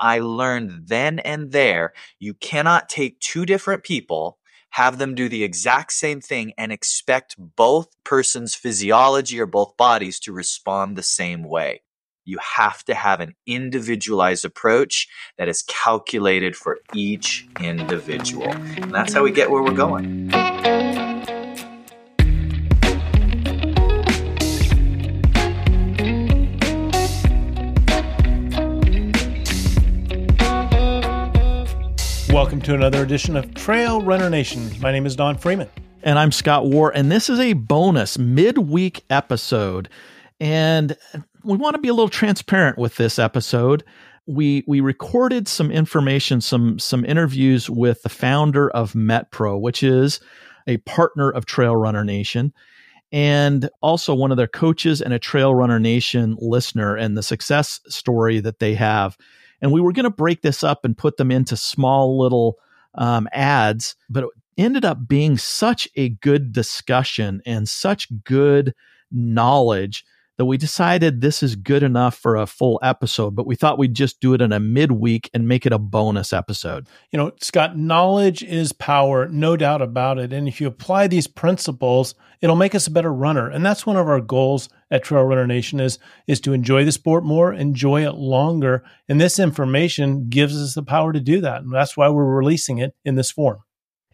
I learned then and there you cannot take two different people, have them do the exact same thing, and expect both persons' physiology or both bodies to respond the same way. You have to have an individualized approach that is calculated for each individual. And that's how we get where we're going. Welcome to another edition of Trail Runner Nation. My name is Don Freeman. And I'm Scott Warr, and this is a bonus midweek episode. And we want to be a little transparent with this episode. We we recorded some information, some some interviews with the founder of MetPro, which is a partner of Trail Runner Nation, and also one of their coaches and a Trail Runner Nation listener, and the success story that they have and we were going to break this up and put them into small little um, ads, but it ended up being such a good discussion and such good knowledge that we decided this is good enough for a full episode, but we thought we'd just do it in a midweek and make it a bonus episode. You know, Scott, knowledge is power, no doubt about it. And if you apply these principles, it'll make us a better runner. And that's one of our goals at Trail Runner Nation is, is to enjoy the sport more, enjoy it longer. And this information gives us the power to do that. And that's why we're releasing it in this form.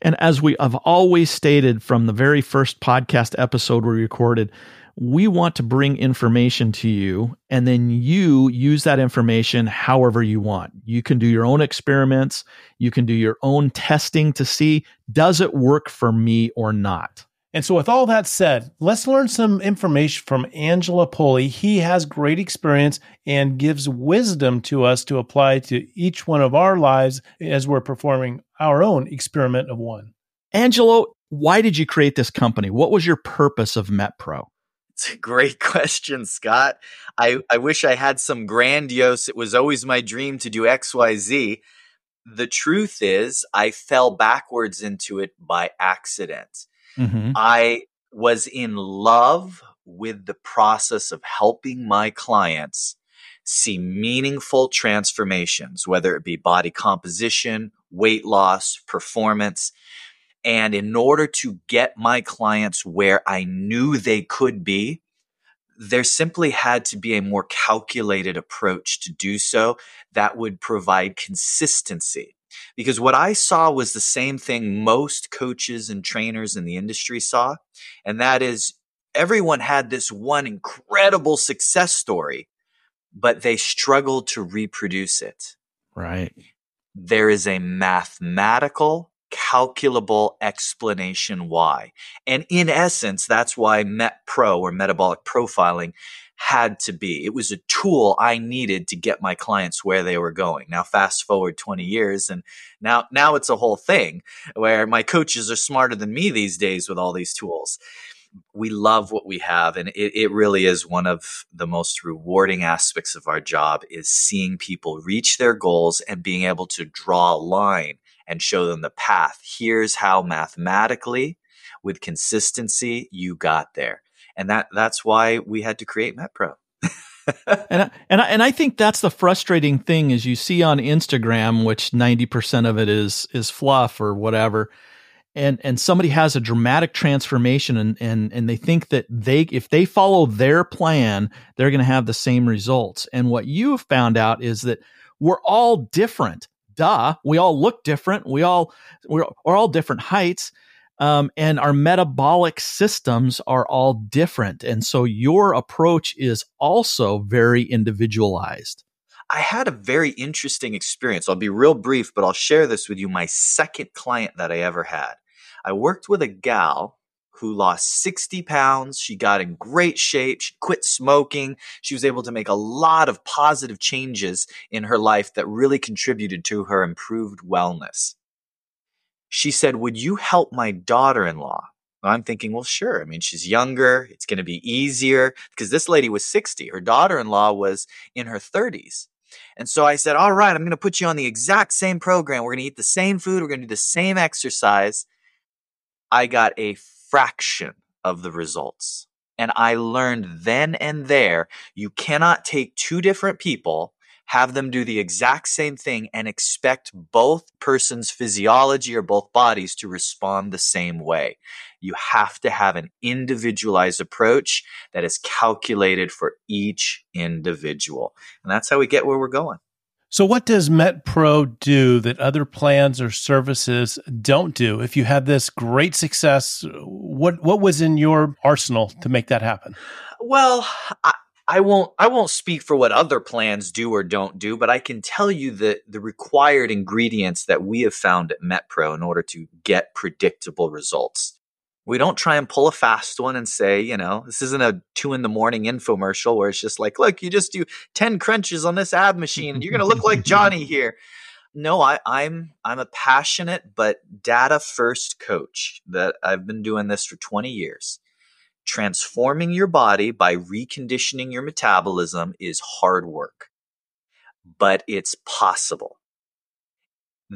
And as we have always stated from the very first podcast episode we recorded, we want to bring information to you and then you use that information however you want. You can do your own experiments, you can do your own testing to see does it work for me or not. And so, with all that said, let's learn some information from Angelo Poli. He has great experience and gives wisdom to us to apply to each one of our lives as we're performing our own experiment of one. Angelo, why did you create this company? What was your purpose of MetPro? It's a great question, Scott. I, I wish I had some grandiose, it was always my dream to do XYZ. The truth is, I fell backwards into it by accident. Mm-hmm. I was in love with the process of helping my clients see meaningful transformations, whether it be body composition, weight loss, performance. And in order to get my clients where I knew they could be, there simply had to be a more calculated approach to do so that would provide consistency. Because what I saw was the same thing most coaches and trainers in the industry saw. And that is everyone had this one incredible success story, but they struggled to reproduce it. Right. There is a mathematical calculable explanation why. And in essence, that's why MetPro or metabolic profiling had to be. It was a tool I needed to get my clients where they were going. Now fast forward 20 years and now now it's a whole thing where my coaches are smarter than me these days with all these tools. We love what we have and it, it really is one of the most rewarding aspects of our job is seeing people reach their goals and being able to draw a line and show them the path. Here's how mathematically with consistency you got there. And that that's why we had to create MetPro. and I, and I, and I think that's the frustrating thing is you see on Instagram, which ninety percent of it is is fluff or whatever, and and somebody has a dramatic transformation and and and they think that they if they follow their plan, they're going to have the same results. And what you have found out is that we're all different duh, we all look different. We all we're, we're all different heights. Um, and our metabolic systems are all different. And so your approach is also very individualized. I had a very interesting experience. I'll be real brief, but I'll share this with you. My second client that I ever had. I worked with a gal who lost 60 pounds. She got in great shape. She quit smoking. She was able to make a lot of positive changes in her life that really contributed to her improved wellness. She said, Would you help my daughter in law? I'm thinking, well, sure. I mean, she's younger. It's going to be easier because this lady was 60. Her daughter in law was in her 30s. And so I said, all right, I'm going to put you on the exact same program. We're going to eat the same food. We're going to do the same exercise. I got a fraction of the results. And I learned then and there you cannot take two different people, have them do the exact same thing and expect both persons' physiology or both bodies to respond the same way. You have to have an individualized approach that is calculated for each individual. And that's how we get where we're going. So, what does MetPro do that other plans or services don't do? If you had this great success, what what was in your arsenal to make that happen? Well, I, I won't I won't speak for what other plans do or don't do, but I can tell you that the required ingredients that we have found at MetPro in order to get predictable results. We don't try and pull a fast one and say, you know, this isn't a two in the morning infomercial where it's just like, look, you just do 10 crunches on this ab machine and you're gonna look like Johnny here. No, I, I'm I'm a passionate but data first coach that I've been doing this for 20 years transforming your body by reconditioning your metabolism is hard work, but it's possible.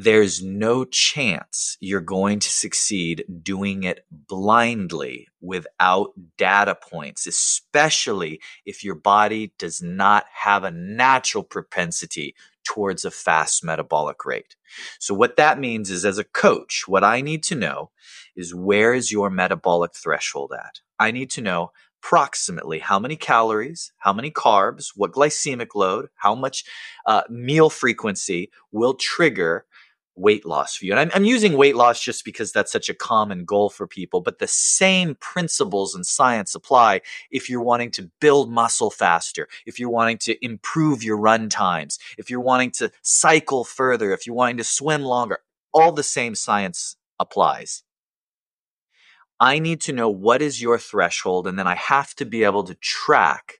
There's no chance you're going to succeed doing it blindly without data points, especially if your body does not have a natural propensity towards a fast metabolic rate. So, what that means is, as a coach, what I need to know is where is your metabolic threshold at? I need to know approximately how many calories, how many carbs, what glycemic load, how much uh, meal frequency will trigger weight loss for you. And I'm, I'm, using weight loss just because that's such a common goal for people, but the same principles and science apply if you're wanting to build muscle faster, if you're wanting to improve your run times, if you're wanting to cycle further, if you're wanting to swim longer. All the same science applies. I need to know what is your threshold, and then I have to be able to track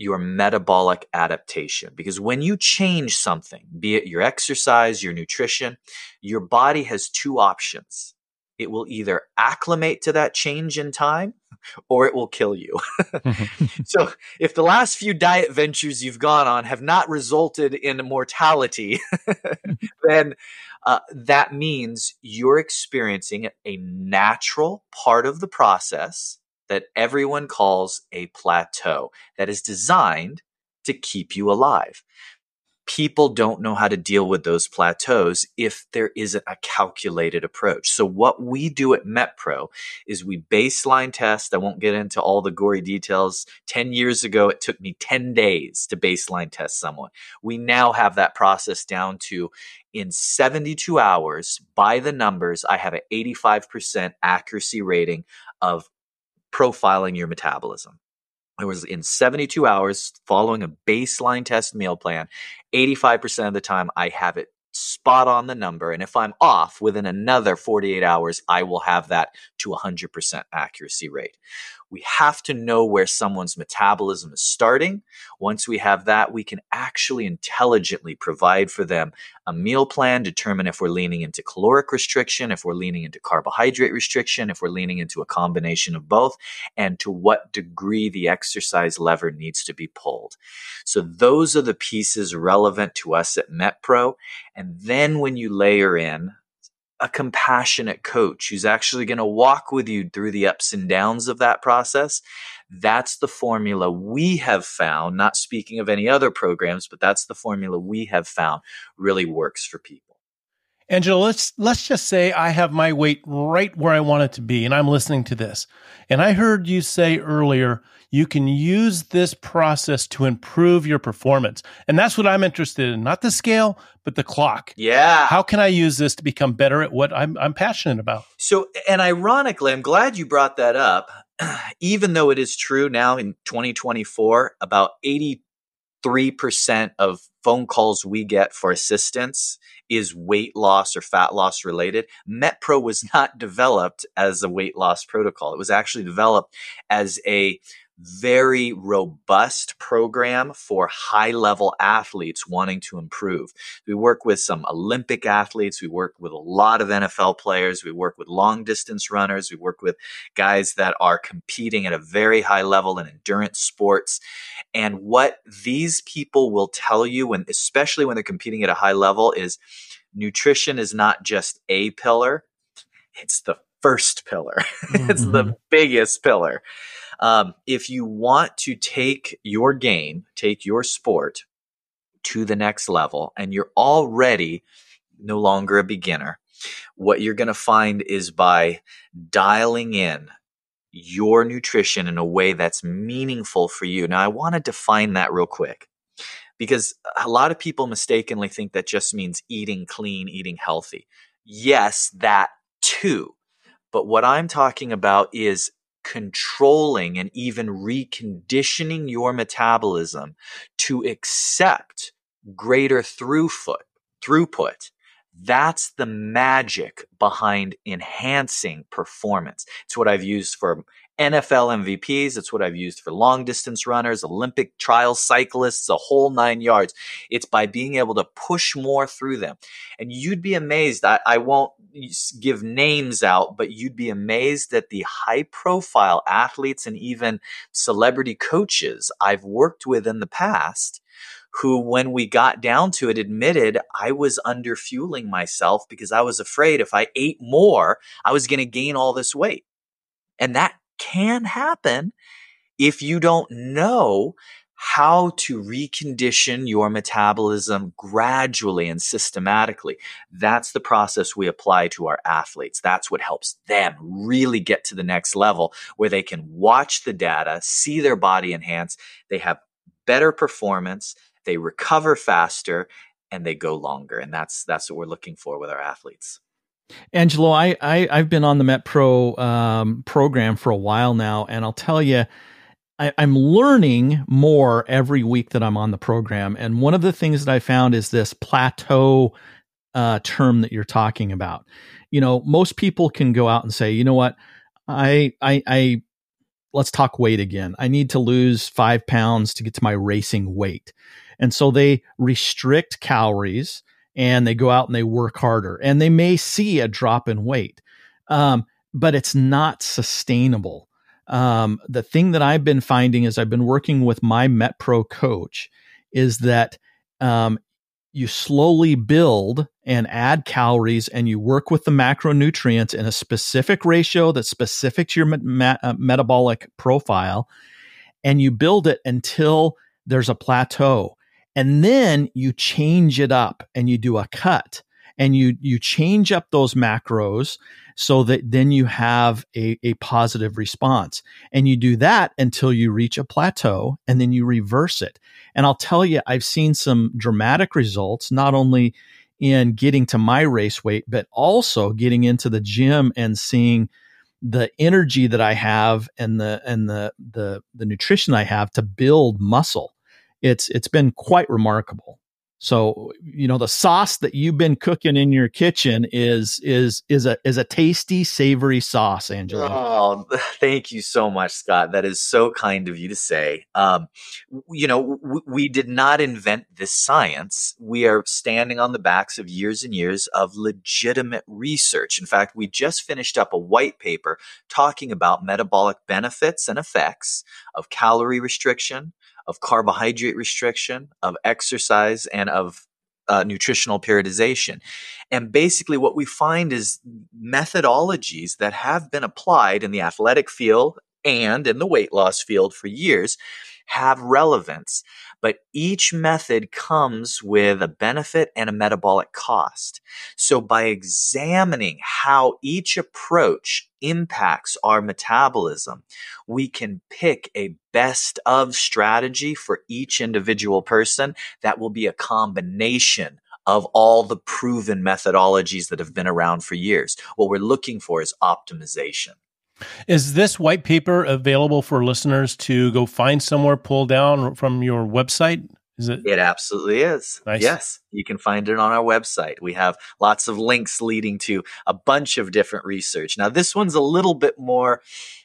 your metabolic adaptation. Because when you change something, be it your exercise, your nutrition, your body has two options. It will either acclimate to that change in time or it will kill you. so, if the last few diet ventures you've gone on have not resulted in mortality, then uh, that means you're experiencing a natural part of the process that everyone calls a plateau that is designed to keep you alive people don't know how to deal with those plateaus if there isn't a calculated approach. So what we do at MetPro is we baseline test. I won't get into all the gory details. 10 years ago, it took me 10 days to baseline test someone. We now have that process down to in 72 hours by the numbers, I have an 85% accuracy rating of profiling your metabolism. It was in 72 hours following a baseline test meal plan. 85% of the time, I have it spot on the number. And if I'm off within another 48 hours, I will have that to 100% accuracy rate. We have to know where someone's metabolism is starting. Once we have that, we can actually intelligently provide for them a meal plan, determine if we're leaning into caloric restriction, if we're leaning into carbohydrate restriction, if we're leaning into a combination of both, and to what degree the exercise lever needs to be pulled. So those are the pieces relevant to us at MetPro. And then when you layer in a compassionate coach who's actually going to walk with you through the ups and downs of that process. That's the formula we have found, not speaking of any other programs, but that's the formula we have found really works for people. Angelo, let's let's just say I have my weight right where I want it to be and I'm listening to this. And I heard you say earlier you can use this process to improve your performance. And that's what I'm interested in, not the scale, but the clock. Yeah. How can I use this to become better at what I'm I'm passionate about? So, and ironically, I'm glad you brought that up. Even though it is true now in 2024, about 83% of phone calls we get for assistance is weight loss or fat loss related. MetPro was not developed as a weight loss protocol. It was actually developed as a very robust program for high level athletes wanting to improve. We work with some Olympic athletes. We work with a lot of NFL players. We work with long distance runners. We work with guys that are competing at a very high level in endurance sports. And what these people will tell you when, especially when they're competing at a high level is nutrition is not just a pillar. It's the first pillar. Mm-hmm. it's the mm-hmm. biggest pillar. Um, if you want to take your game, take your sport, to the next level and you're already no longer a beginner, what you're going to find is by dialing in your nutrition in a way that's meaningful for you. Now, I want to define that real quick because a lot of people mistakenly think that just means eating clean, eating healthy. Yes, that too. But what I'm talking about is controlling and even reconditioning your metabolism to accept greater throughput, throughput. That's the magic behind enhancing performance. It's what I've used for NFL MVPs. It's what I've used for long distance runners, Olympic trial cyclists, a whole nine yards. It's by being able to push more through them. And you'd be amazed. I, I won't give names out, but you'd be amazed at the high profile athletes and even celebrity coaches I've worked with in the past who, when we got down to it, admitted I was under fueling myself because I was afraid if I ate more, I was going to gain all this weight. And that can happen if you don't know how to recondition your metabolism gradually and systematically. That's the process we apply to our athletes. That's what helps them really get to the next level where they can watch the data, see their body enhance, they have better performance, they recover faster, and they go longer. And that's that's what we're looking for with our athletes. Angelo, I, I have been on the MetPro um, program for a while now, and I'll tell you, I, I'm learning more every week that I'm on the program. And one of the things that I found is this plateau uh, term that you're talking about. You know, most people can go out and say, you know what, I I I let's talk weight again. I need to lose five pounds to get to my racing weight. And so they restrict calories and they go out and they work harder and they may see a drop in weight um, but it's not sustainable. Um, the thing that i've been finding as i've been working with my metpro coach is that um, you slowly build and add calories and you work with the macronutrients in a specific ratio that's specific to your me- uh, metabolic profile and you build it until there's a plateau and then you change it up and you do a cut and you you change up those macros so that then you have a, a positive response. And you do that until you reach a plateau and then you reverse it. And i'll tell you i've seen some dramatic results not only in getting to my race weight but also getting into the gym and seeing the energy that i have and the and the the, the nutrition i have to build muscle it's it's been quite remarkable. So, you know, the sauce that you've been cooking in your kitchen is is is a is a tasty, savory sauce, Angelo. Oh, thank you so much, Scott. That is so kind of you to say. Um, you know, w- we did not invent this science. We are standing on the backs of years and years of legitimate research. In fact, we just finished up a white paper talking about metabolic benefits and effects of calorie restriction, of carbohydrate restriction, of exercise, and of uh, nutritional periodization. And basically, what we find is methodologies that have been applied in the athletic field and in the weight loss field for years have relevance but each method comes with a benefit and a metabolic cost. So by examining how each approach impacts our metabolism, we can pick a best of strategy for each individual person that will be a combination of all the proven methodologies that have been around for years. What we're looking for is optimization. Is this white paper available for listeners to go find somewhere, pull down from your website? Is it? It absolutely is. Nice. Yes, you can find it on our website. We have lots of links leading to a bunch of different research. Now, this one's a little bit more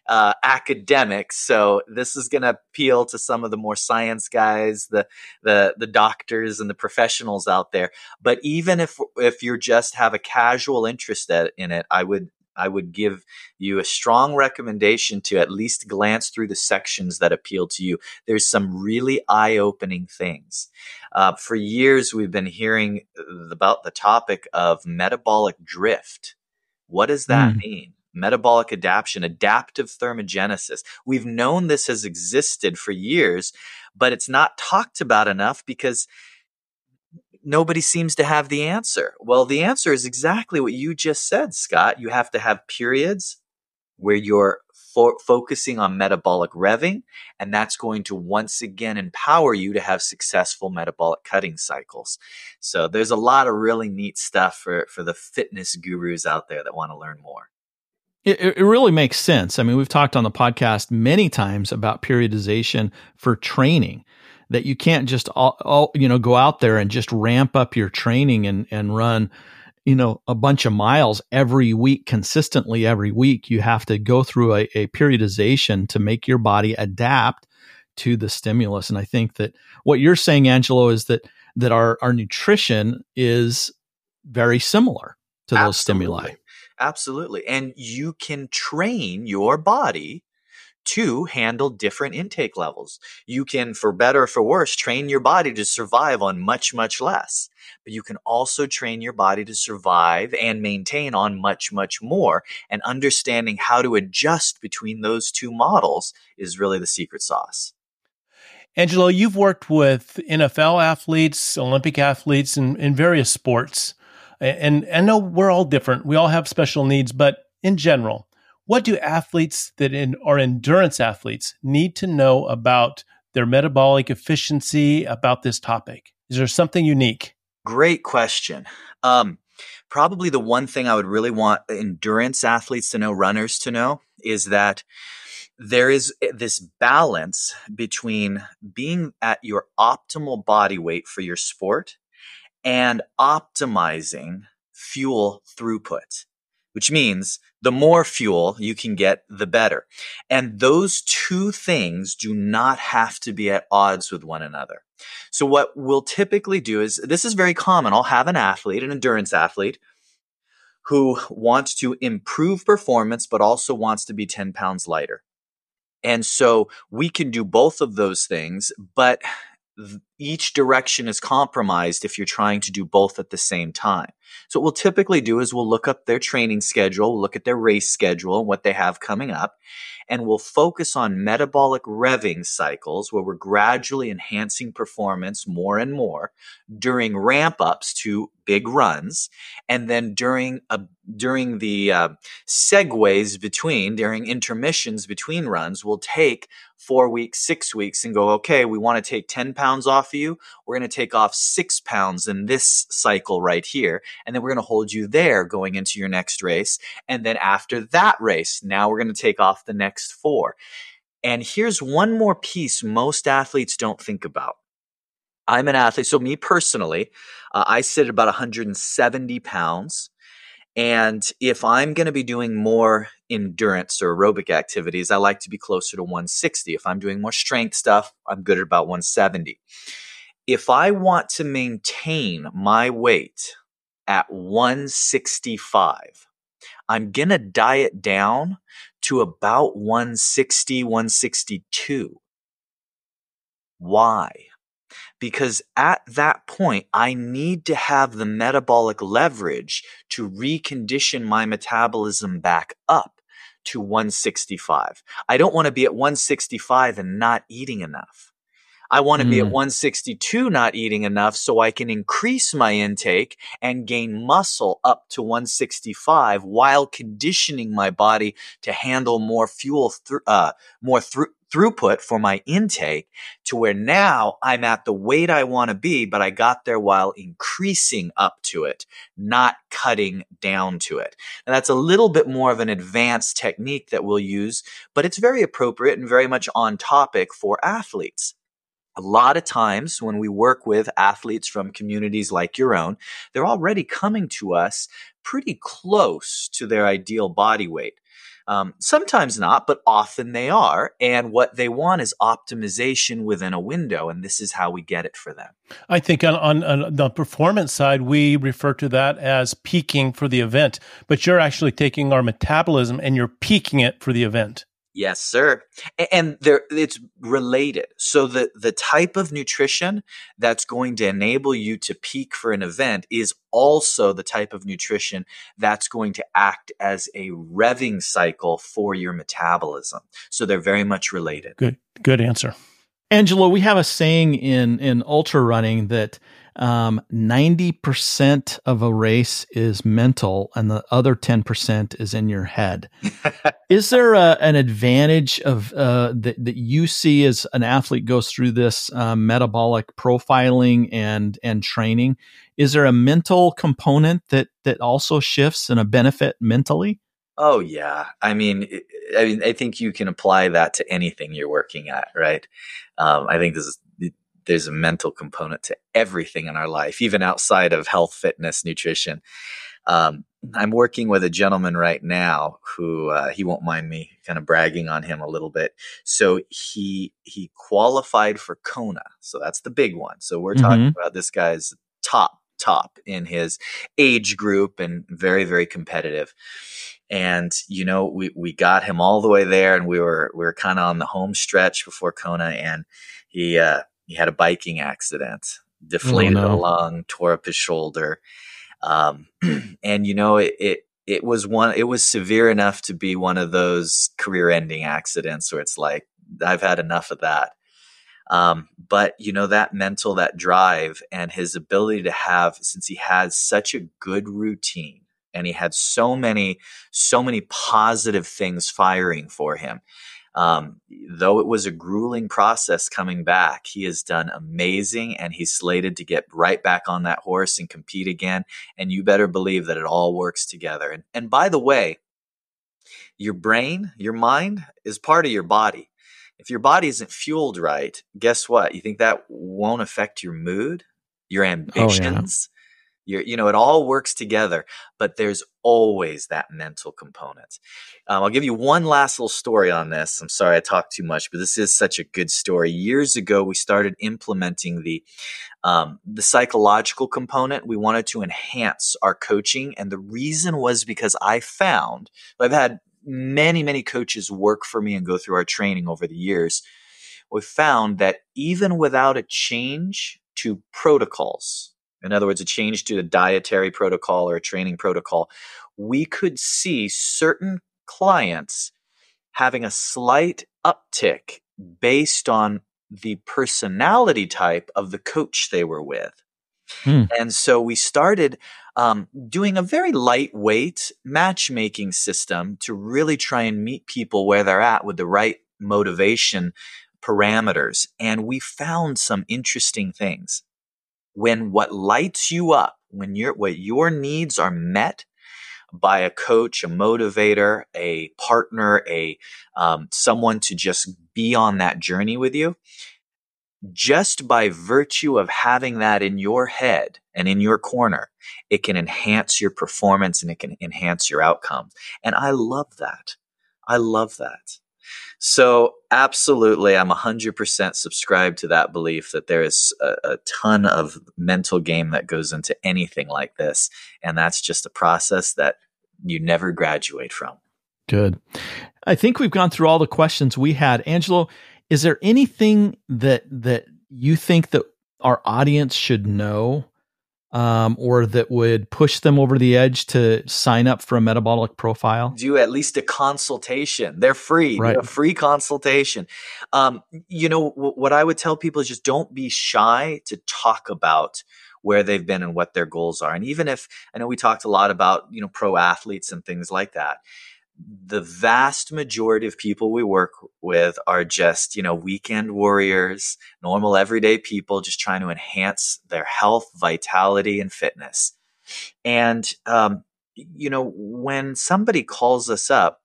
uh, academic, so this is going to appeal to some of the more science guys, the the the doctors and the professionals out there. But even if if you just have a casual interest in it, I would I would give you a strong recommendation to at least glance through the sections that appeal to you. There's some really eye opening things. Uh, for years, we've been hearing about the topic of metabolic drift. What does that mm. mean? Metabolic adaptation, adaptive thermogenesis. We've known this has existed for years, but it's not talked about enough because nobody seems to have the answer. Well, the answer is exactly what you just said, Scott. You have to have periods where you're fo- focusing on metabolic revving, and that's going to once again empower you to have successful metabolic cutting cycles. So there's a lot of really neat stuff for, for the fitness gurus out there that want to learn more. It, it really makes sense. I mean, we've talked on the podcast many times about periodization for training that you can't just all, all, you know go out there and just ramp up your training and and run you know a bunch of miles every week consistently every week you have to go through a, a periodization to make your body adapt to the stimulus and i think that what you're saying angelo is that that our our nutrition is very similar to those Absolutely. stimuli Absolutely. And you can train your body to handle different intake levels. You can, for better or for worse, train your body to survive on much, much less. But you can also train your body to survive and maintain on much, much more. And understanding how to adjust between those two models is really the secret sauce. Angelo, you've worked with NFL athletes, Olympic athletes, in, in various sports. And I know we're all different. We all have special needs, but in general, what do athletes that in, are endurance athletes need to know about their metabolic efficiency about this topic? Is there something unique? Great question. Um, probably the one thing I would really want endurance athletes to know, runners to know, is that there is this balance between being at your optimal body weight for your sport and optimizing fuel throughput which means the more fuel you can get, the better. And those two things do not have to be at odds with one another. So what we'll typically do is this is very common. I'll have an athlete, an endurance athlete, who wants to improve performance, but also wants to be 10 pounds lighter. And so we can do both of those things, but each direction is compromised if you're trying to do both at the same time. So what we'll typically do is we'll look up their training schedule, we'll look at their race schedule what they have coming up, and we'll focus on metabolic revving cycles where we're gradually enhancing performance more and more during ramp ups to big runs, and then during a during the uh, segues between during intermissions between runs, we'll take four weeks, six weeks, and go. Okay, we want to take ten pounds off of you. We're going to take off six pounds in this cycle right here, and then we're going to hold you there going into your next race, and then after that race, now we're going to take off the next four. And here's one more piece most athletes don't think about I'm an athlete. So, me personally, uh, I sit at about 170 pounds. And if I'm going to be doing more endurance or aerobic activities, I like to be closer to 160. If I'm doing more strength stuff, I'm good at about 170. If I want to maintain my weight at 165, I'm going to diet down to about 160, 162. Why? Because at that point, I need to have the metabolic leverage to recondition my metabolism back up to 165. I don't want to be at 165 and not eating enough. I want to mm. be at mm. 162 not eating enough so I can increase my intake and gain muscle up to 165 while conditioning my body to handle more fuel, th- uh, more th- throughput for my intake to where now I'm at the weight I want to be, but I got there while increasing up to it, not cutting down to it. And that's a little bit more of an advanced technique that we'll use, but it's very appropriate and very much on topic for athletes a lot of times when we work with athletes from communities like your own, they're already coming to us pretty close to their ideal body weight. Um, sometimes not, but often they are. And what they want is optimization within a window. And this is how we get it for them. I think on, on, on, the performance side, we refer to that as peaking for the event, but you're actually taking our metabolism and you're peaking it for the event. Yes, sir. And there it's related. So the the type of nutrition that's going to enable you to peak for an event is also the type of nutrition that's going to act as a revving cycle for your metabolism. So they're very much related. Good good answer. Angelo, we have a saying in in ultra running that um, 90% of a race is mental and the other 10% is in your head. is there a, an advantage of uh, that, that you see as an athlete goes through this um, metabolic profiling and, and training? Is there a mental component that, that also shifts and a benefit mentally? Oh yeah, I mean, I mean, I think you can apply that to anything you're working at, right? Um, I think this is there's a mental component to everything in our life, even outside of health, fitness, nutrition. Um, I'm working with a gentleman right now who uh, he won't mind me kind of bragging on him a little bit. So he he qualified for Kona, so that's the big one. So we're talking mm-hmm. about this guy's top top in his age group and very very competitive and you know we we got him all the way there and we were we were kind of on the home stretch before Kona and he uh he had a biking accident deflated oh, no. a lung tore up his shoulder um and you know it, it it was one it was severe enough to be one of those career ending accidents where it's like I've had enough of that um, but you know that mental that drive and his ability to have since he has such a good routine and he had so many so many positive things firing for him um, though it was a grueling process coming back he has done amazing and he's slated to get right back on that horse and compete again. And you better believe that it all works together. And, and by the way your brain your mind is part of your body. If your body isn't fueled right guess what? You think that won't affect your mood your ambitions oh, yeah you're, you know, it all works together, but there's always that mental component. Um, I'll give you one last little story on this. I'm sorry I talked too much, but this is such a good story. Years ago, we started implementing the um, the psychological component. We wanted to enhance our coaching, and the reason was because I found I've had many many coaches work for me and go through our training over the years. We found that even without a change to protocols, in other words, a change to a dietary protocol or a training protocol, we could see certain clients having a slight uptick based on the personality type of the coach they were with. Hmm. And so we started um, doing a very lightweight matchmaking system to really try and meet people where they're at with the right motivation parameters. And we found some interesting things when what lights you up, when your what your needs are met by a coach, a motivator, a partner, a um, someone to just be on that journey with you, just by virtue of having that in your head and in your corner, it can enhance your performance and it can enhance your outcomes. And I love that. I love that. So, absolutely, I'm 100% subscribed to that belief that there is a, a, ton of mental game that goes into anything like this. And that's just a process that you never graduate from. Good. I think we've gone through all the questions we had. Angelo, is there anything that that you think that our audience should know um, or that would push them over the edge to sign up for a metabolic profile? Do at least a consultation. They're free, right. a free consultation. Um, you know, w- what I would tell people is just don't be shy to talk about where they've been and what their goals are. And even if I know we talked a lot about, you know, pro athletes and things like that the vast majority of people we work with are just, you know, weekend warriors, normal everyday people just trying to enhance their health, vitality, and fitness. And, um, you know, when somebody calls us up,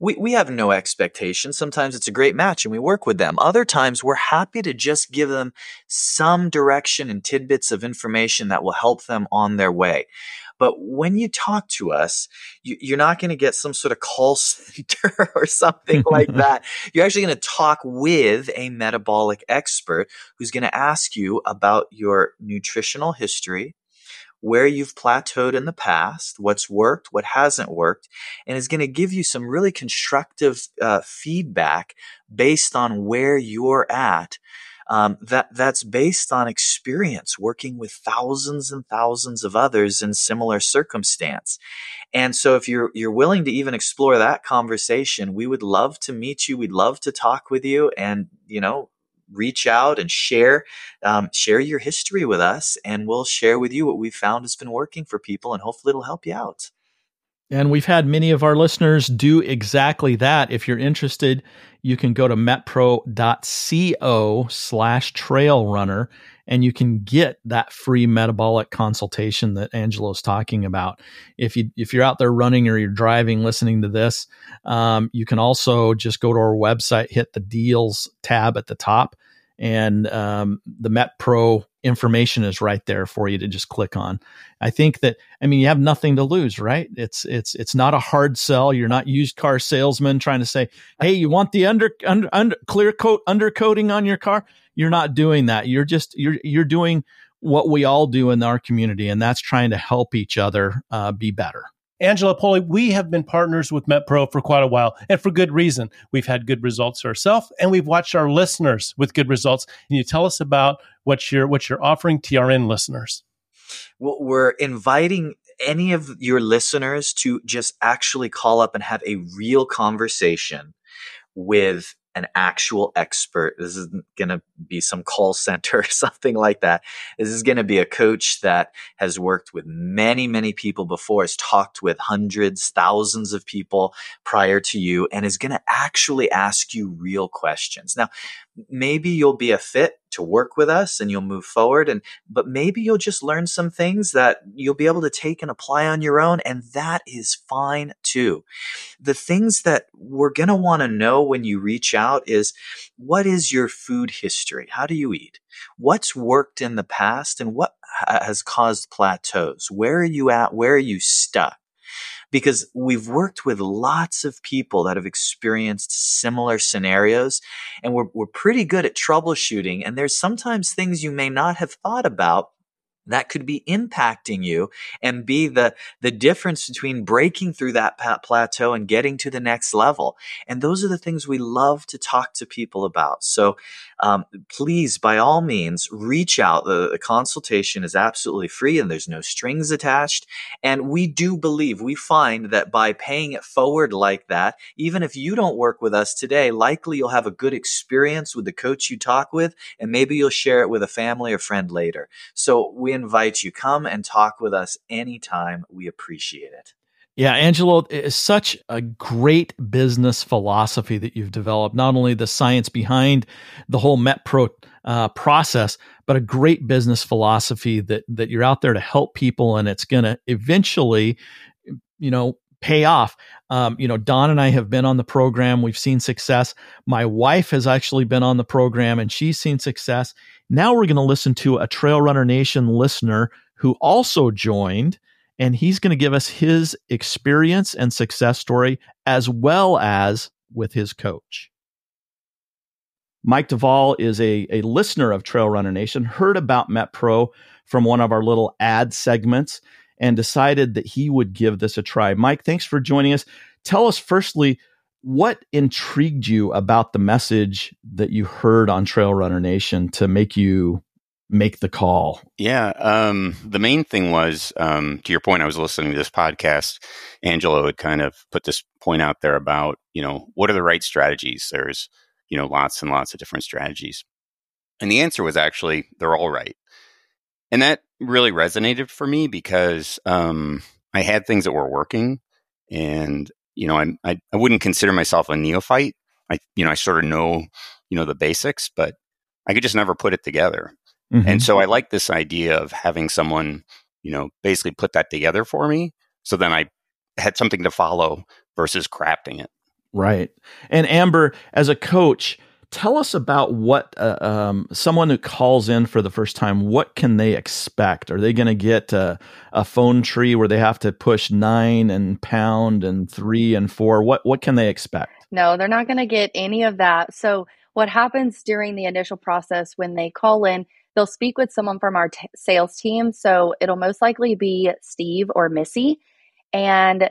we, we have no expectation. Sometimes it's a great match and we work with them. Other times we're happy to just give them some direction and tidbits of information that will help them on their way. But when you talk to us, you, are not going to get some sort of call center or something like that. You're actually going to talk with a metabolic expert who's going to ask you about your nutritional history, where you've plateaued in the past, what's worked, what hasn't worked, and is going to give you some really constructive uh, feedback based on where you're at um, that that's based on experience working with thousands and thousands of others in similar circumstance. And so if you're you're willing to even explore that conversation, we would love to meet you. We'd love to talk with you and, you know, reach out and share um, share your history with us, and we'll share with you what we've found has been working for people, and hopefully it'll help you out. And we've had many of our listeners do exactly that. If you're interested, you can go to metpro.co slash trail runner and you can get that free metabolic consultation that Angelo's talking about. If you if you're out there running or you're driving, listening to this, um, you can also just go to our website, hit the deals tab at the top, and um, the Met Pro information is right there for you to just click on. I think that I mean you have nothing to lose, right? It's it's it's not a hard sell. You're not used car salesman trying to say, "Hey, you want the under under, under clear coat undercoating on your car?" You're not doing that. You're just you're you're doing what we all do in our community, and that's trying to help each other uh, be better. Angelo Poli, we have been partners with MetPro for quite a while, and for good reason. We've had good results ourselves, and we've watched our listeners with good results. Can you tell us about what you're what you're offering TRN listeners? Well, we're inviting any of your listeners to just actually call up and have a real conversation with an actual expert. This isn't going to be some call center or something like that. This is going to be a coach that has worked with many, many people before, has talked with hundreds, thousands of people prior to you, and is going to actually ask you real questions. Now, maybe you'll be a fit to work with us and you'll move forward and but maybe you'll just learn some things that you'll be able to take and apply on your own and that is fine too. The things that we're going to want to know when you reach out is what is your food history? How do you eat? What's worked in the past and what has caused plateaus? Where are you at? Where are you stuck because we've worked with lots of people that have experienced similar scenarios and we're, we're pretty good at troubleshooting. And there's sometimes things you may not have thought about that could be impacting you and be the the difference between breaking through that plateau and getting to the next level. And those are the things we love to talk to people about. So um, please by all means reach out. The, the consultation is absolutely free and there's no strings attached. And we do believe we find that by paying it forward like that even if you don't work with us today likely you'll have a good experience with the coach you talk with and maybe you'll share it with a family or friend later. So we invite you. Come and talk with us anytime. We appreciate it. Yeah, Angelo, it's such a great business philosophy that you've developed. Not only the science behind the whole MetPro uh, process, but a great business philosophy that that you're out there to help people, and it's going to eventually, you know, pay off. Um, you know, Don and I have been on the program. We've seen success. My wife has actually been on the program, and she's seen success. Now we're going to listen to a Trail Runner Nation listener who also joined, and he's going to give us his experience and success story as well as with his coach. Mike Duvall is a, a listener of Trail Runner Nation, heard about MetPro from one of our little ad segments, and decided that he would give this a try. Mike, thanks for joining us. Tell us firstly what intrigued you about the message that you heard on Trail Runner Nation to make you make the call? Yeah, um, the main thing was um, to your point. I was listening to this podcast. Angelo had kind of put this point out there about you know what are the right strategies. There's you know lots and lots of different strategies, and the answer was actually they're all right, and that really resonated for me because um, I had things that were working, and you know, I'm, I, I wouldn't consider myself a neophyte. I, you know, I sort of know, you know, the basics, but I could just never put it together. Mm-hmm. And so I like this idea of having someone, you know, basically put that together for me. So then I had something to follow versus crafting it. Right. And Amber, as a coach, tell us about what uh, um, someone who calls in for the first time what can they expect? Are they going to get a, a, phone tree where they have to push nine and pound and three and four? What what can they expect? No they're not going to get any of that. So what happens during the initial process when they call in they'll speak with someone from our t- sales team. So it'll most likely be steve or missy. And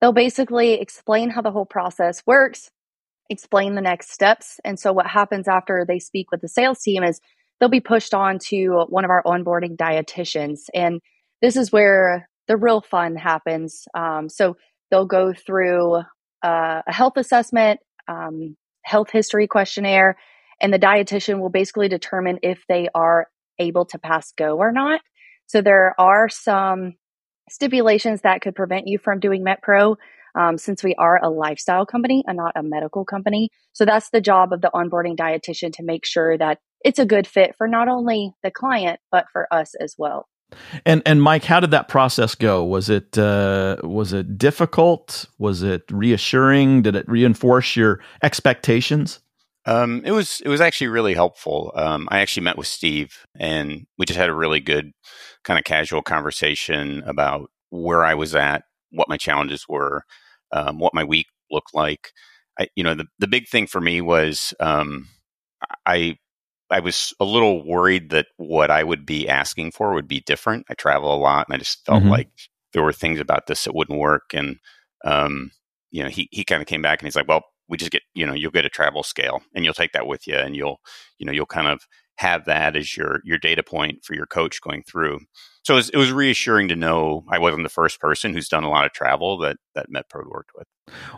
they'll basically explain how the whole process works explain the next steps. And so what happens after they speak with the sales team is they'll be pushed on to one of our onboarding dietitians. And this is where the real fun happens. Um, so they'll go through uh, a health assessment, um, health history questionnaire, and the dietitian will basically determine if they are able to pass go or not. So there are some stipulations that could prevent you from doing MetPro um, since we are a lifestyle company and not a medical company. So that's the job of the onboarding dietitian to make sure that it's a good fit for not only the client, but for us as well. And and Mike, how did that process go? Was it uh, was it difficult? Was it reassuring? Did it reinforce your expectations? Um, it was it was actually really helpful. Um, I actually met with Steve, and we just had a really good kind of casual conversation about where I was at, what my challenges were, um, what my week looked like. I, you know, the the big thing for me was um, I I was a little worried that what I would be asking for would be different. I travel a lot, and I just felt mm-hmm. like there were things about this that wouldn't work. And um, you know, he he kind of came back and he's like, "Well, we just get you know, you'll get a travel scale, and you'll take that with you, and you'll you know, you'll kind of have that as your your data point for your coach going through." So it was, it was reassuring to know I wasn't the first person who's done a lot of travel that that MetPro worked with.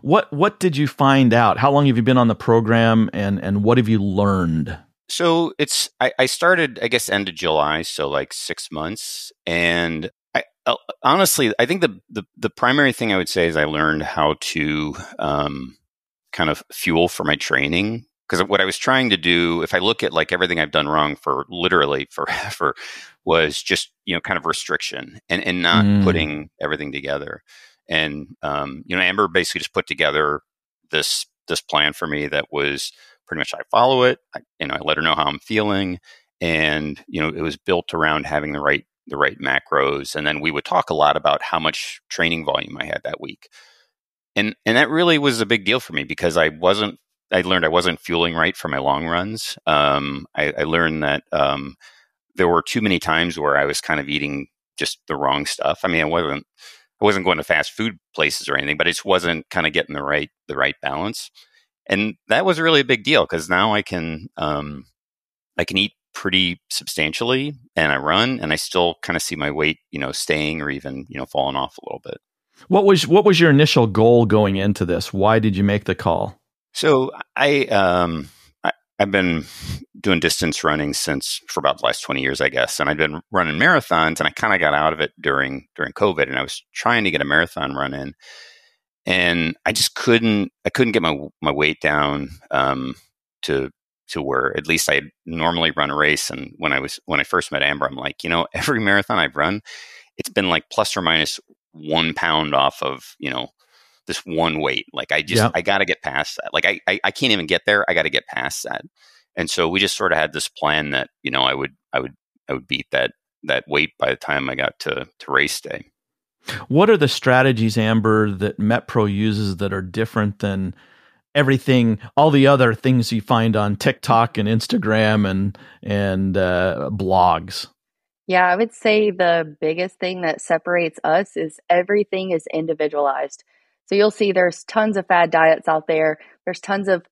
What what did you find out? How long have you been on the program, and and what have you learned? So it's I, I started I guess end of July, so like six months, and I uh, honestly I think the, the the primary thing I would say is I learned how to um, kind of fuel for my training because what I was trying to do, if I look at like everything I've done wrong for literally forever, was just you know kind of restriction and and not mm. putting everything together. And um, you know, Amber basically just put together this this plan for me that was pretty much I follow it. I, you know, I let her know how I'm feeling, and you know, it was built around having the right the right macros. And then we would talk a lot about how much training volume I had that week, and and that really was a big deal for me because I wasn't. I learned I wasn't fueling right for my long runs. Um, I, I, learned that um, there were too many times where I was kind of eating just the wrong stuff. I mean, I wasn't I wasn't going to fast food places or anything, but it just wasn't kind of getting the right the right balance and that was really a big deal because now I can um, I can eat pretty substantially, and I run, and I still kind of see my weight, you know, staying or even you know falling off a little bit. What was what was your initial goal going into this? Why did you make the call? So I um I, I've been doing distance running since for about the last 20 years, I guess. And I've been running marathons and I kind of got out of it during during COVID and I was trying to get a marathon run in and I just couldn't I couldn't get my my weight down um, to to where at least I normally run a race. And when I was when I first met Amber, I'm like, you know, every marathon I've run, it's been like plus or minus one pound off of you know this one weight. Like I just I got to get past that. Like I, I I can't even get there. I got to get past that. And so we just sort of had this plan that you know I would I would I would beat that that weight by the time I got to to race day. What are the strategies, Amber, that MetPro uses that are different than everything, all the other things you find on TikTok and Instagram and and uh, blogs? Yeah, I would say the biggest thing that separates us is everything is individualized. So you'll see there's tons of fad diets out there. There's tons of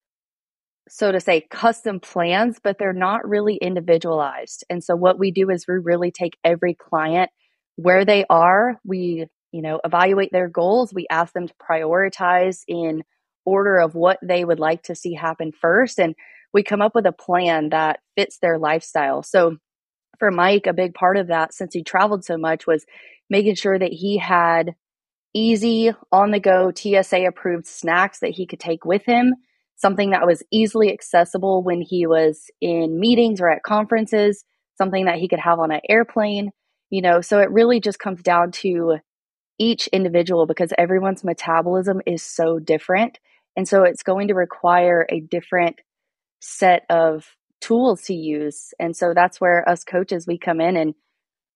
so to say custom plans, but they're not really individualized. And so what we do is we really take every client where they are. We, you know, evaluate their goals. We ask them to prioritize in order of what they would like to see happen first. And we come up with a plan that fits their lifestyle. So for Mike, a big part of that, since he traveled so much, was making sure that he had easy, on the go, TSA approved snacks that he could take with him, something that was easily accessible when he was in meetings or at conferences, something that he could have on an airplane you know? So it really just comes down to each individual because everyone's metabolism is so different. And so it's going to require a different set of tools to use. And so that's where us coaches we come in and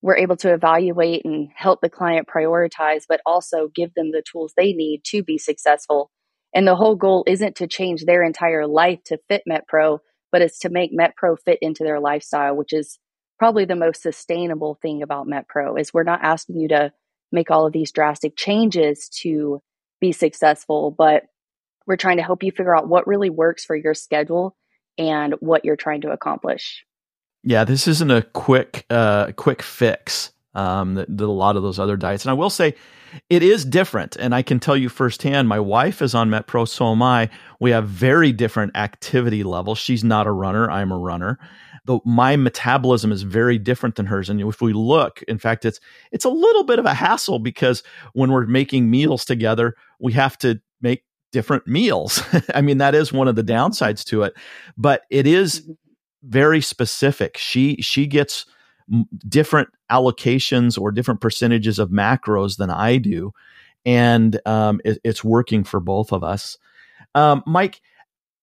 we're able to evaluate and help the client prioritize but also give them the tools they need to be successful and the whole goal isn't to change their entire life to fit MetPro, but it's to make MetPro fit into their lifestyle, which is probably the most sustainable thing about MetPro is we're not asking you to make all of these drastic changes to be successful, but we're trying to help you figure out what really works for your schedule and what you're trying to accomplish. Yeah, this isn't a quick uh quick fix. um, that, that a lot of those other diets. And I will say, it is different. And I can tell you firsthand, my wife is on MetPro, so am I. We have very different activity levels. She's not a runner, I'm a runner. But my metabolism is very different than hers. And if we look, in fact, it's it's a little bit of a hassle because when we're making meals together, we have to make different meals. I mean, that is one of the downsides to it. But it is mm-hmm. Very specific. She she gets different allocations or different percentages of macros than I do, and um, it, it's working for both of us. Um, Mike,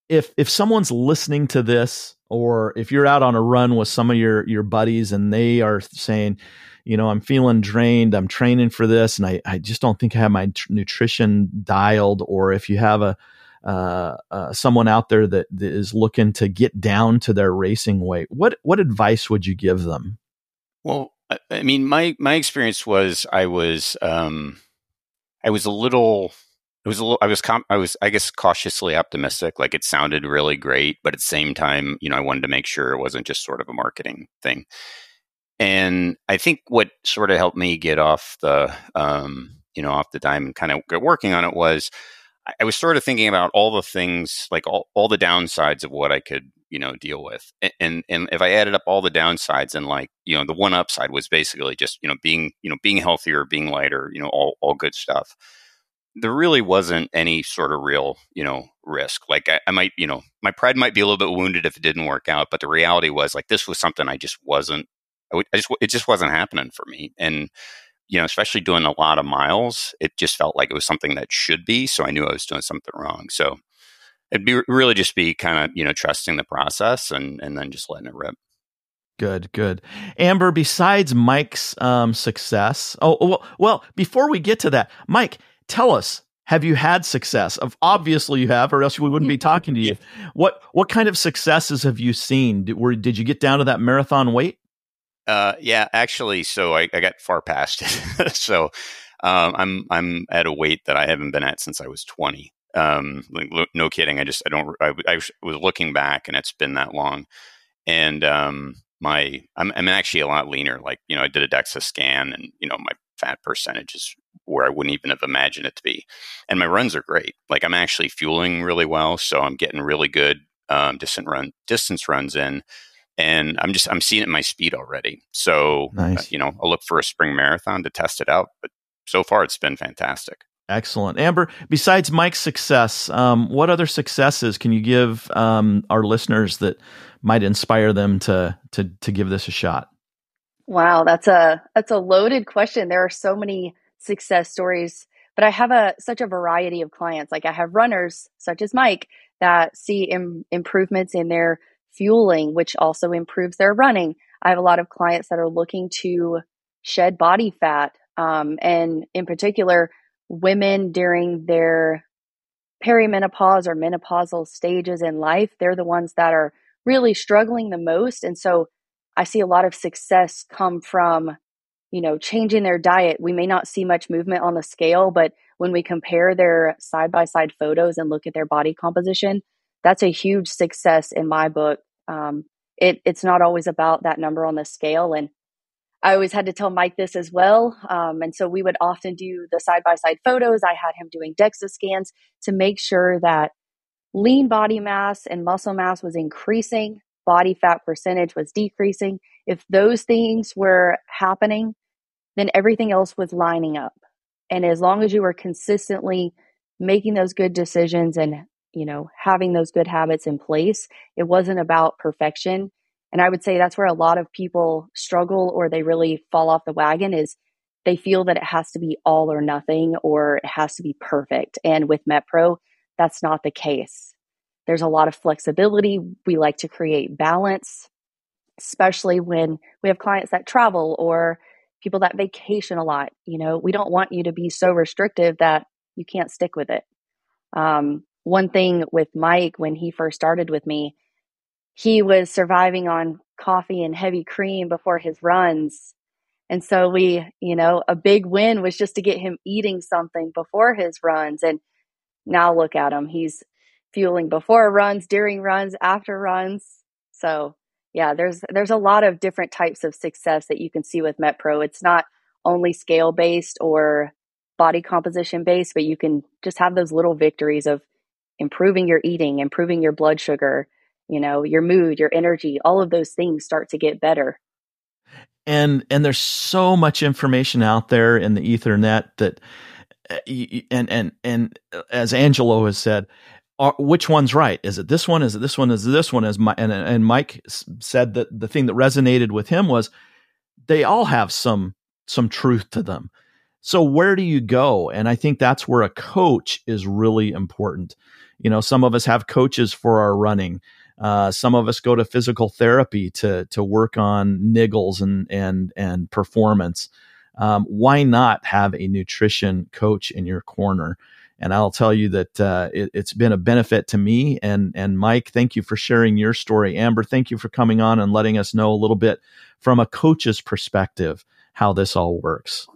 if if someone's listening to this, or if you're out on a run with some of your your buddies and they are saying, you know, I'm feeling drained, I'm training for this, and I I just don't think I have my tr- nutrition dialed, or if you have a uh, uh, someone out there that, that is looking to get down to their racing weight, what what advice would you give them? Well, I mean, my my experience was I was um, I was a little. It was a little. I was. Com- I was. I guess cautiously optimistic. Like it sounded really great, but at the same time, you know, I wanted to make sure it wasn't just sort of a marketing thing. And I think what sort of helped me get off the, um, you know, off the dime and kind of get working on it was I was sort of thinking about all the things, like all, all the downsides of what I could you know deal with and and if i added up all the downsides and like you know the one upside was basically just you know being you know being healthier being lighter you know all, all good stuff there really wasn't any sort of real you know risk. Like I, I might you know my pride might be a little bit wounded if it didn't work out but the reality was like this was something i just wasn't I, would, I just it just wasn't happening for me and you know especially doing a lot of miles it just felt like it was something that should be so i knew i was doing something wrong. So it'd be really just be kind of you know trusting the process and and then just letting it rip. Good good. Amber besides mike's um, success oh well, well before we get to that mike tell us have you had success? Of obviously you have or else we wouldn't be talking to you. What what kind of successes have you seen? Did, were, did you get down to that marathon weight uh, yeah actually so i, I got far past it so um, i'm i'm at a weight that i haven't been at since i was 20 um, like, no kidding. I just, I don't, I, I, was looking back and it's been that long. And, um, my, I'm, I'm actually a lot leaner. Like, you know, I did a DEXA scan and, you know, my fat percentage is where I wouldn't even have imagined it to be. And my runs are great. Like I'm actually fueling really well. So I'm getting really good, um, distance run, distance runs in. And I'm just, I'm seeing it in my speed already. So, uh, nice. uh, you know, I'll look for a spring marathon to test it out. But so far it's been fantastic. Excellent. Amber, besides Mike's success, um, what other successes can you give um, our listeners that might inspire them to, to, to give this a shot? Wow, that's a that's a loaded question. There are so many success stories, but I have a such a variety of clients. Like I have runners such as Mike that see Im- improvements in their fueling, which also improves their running. I have a lot of clients that are looking to shed body fat, um, and in particular, women during their perimenopause or menopausal stages in life, they're the ones that are really struggling the most. And so I see a lot of success come from, you know, changing their diet. We may not see much movement on the scale, but when we compare their side by side photos and look at their body composition, that's a huge success in my book. Um, it, it's not always about that number on the scale. And I always had to tell Mike this as well. Um, and so we would often do the side by side photos. I had him doing DEXA scans to make sure that lean body mass and muscle mass was increasing, body fat percentage was decreasing. If those things were happening, then everything else was lining up. And as long as you were consistently making those good decisions and you know having those good habits in place, it wasn't about perfection and I would say that's where a lot of people struggle or they really fall off the wagon is they feel that it has to be all or nothing or it has to be perfect. And with MetPro, that's not the case. There's a lot of flexibility. We like to create balance, especially when we have clients that travel or people that vacation a lot. You know, we don't want you to be so restrictive that you can't stick with it. Um, one thing with Mike, when he first started with me, he was surviving on coffee and heavy cream before his runs. And so we, you know, a big win was just to get him eating something before his runs. And now look at him. He's fueling before runs, during runs, after runs. So yeah, there's there's a lot of different types of success that you can see with MetPro. It's not only scale based or body composition based, but you can just have those little victories of improving your eating, improving your blood sugar, you know, your mood, your energy, all of those things start to get better. And and there's so much information out there in the ethernet that uh, and and and uh, as Angelo has said, are, which one's right? Is it this one? Is it this one? Is it this one? As my, and and Mike said that the thing that resonated with him was they all have some some truth to them. So where do you go? And I think that's where a coach is really important. You know, some of us have coaches for our running. Uh, some of us go to physical therapy to to work on niggles and and and performance. Um, why not have a nutrition coach in your corner? And I'll tell you that uh, it, has been a benefit to me. And and Mike, thank you for sharing your story. Amber, thank you for coming on and letting us know a little bit from a coach's perspective how this all works.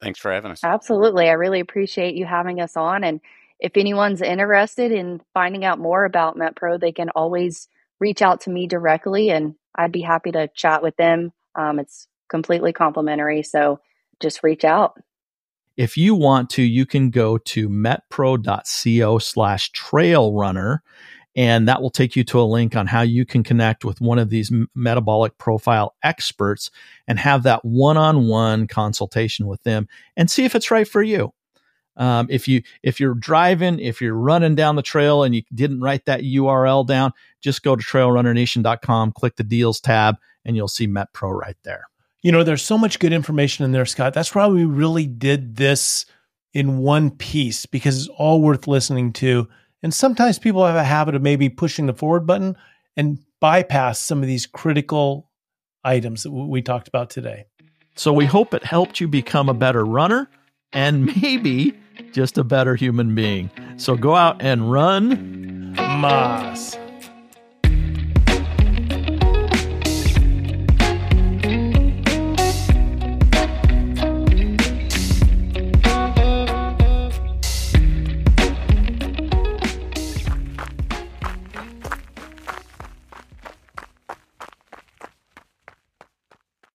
Thanks for having us. Absolutely, I really appreciate you having us on. And if anyone's interested in finding out more about MetPro, they can always reach out to me directly, and I'd be happy to chat with them. Um, it's completely complimentary, so just reach out. If you want to, you can go to metpro.co slash trail runner, and that will take you to a link on how you can connect with one of these metabolic profile experts and have that one on one consultation with them and see if it's right for you. Um, if you if you're driving, if you're running down the trail and you didn't write that URL down, just go to trailrunnernation.com, click the deals tab, and you'll see MetPro right there. You know, there's so much good information in there, Scott. That's why we really did this in one piece because it's all worth listening to. And sometimes people have a habit of maybe pushing the forward button and bypass some of these critical items that we talked about today. So we hope it helped you become a better runner and maybe just a better human being. So go out and run. Mas.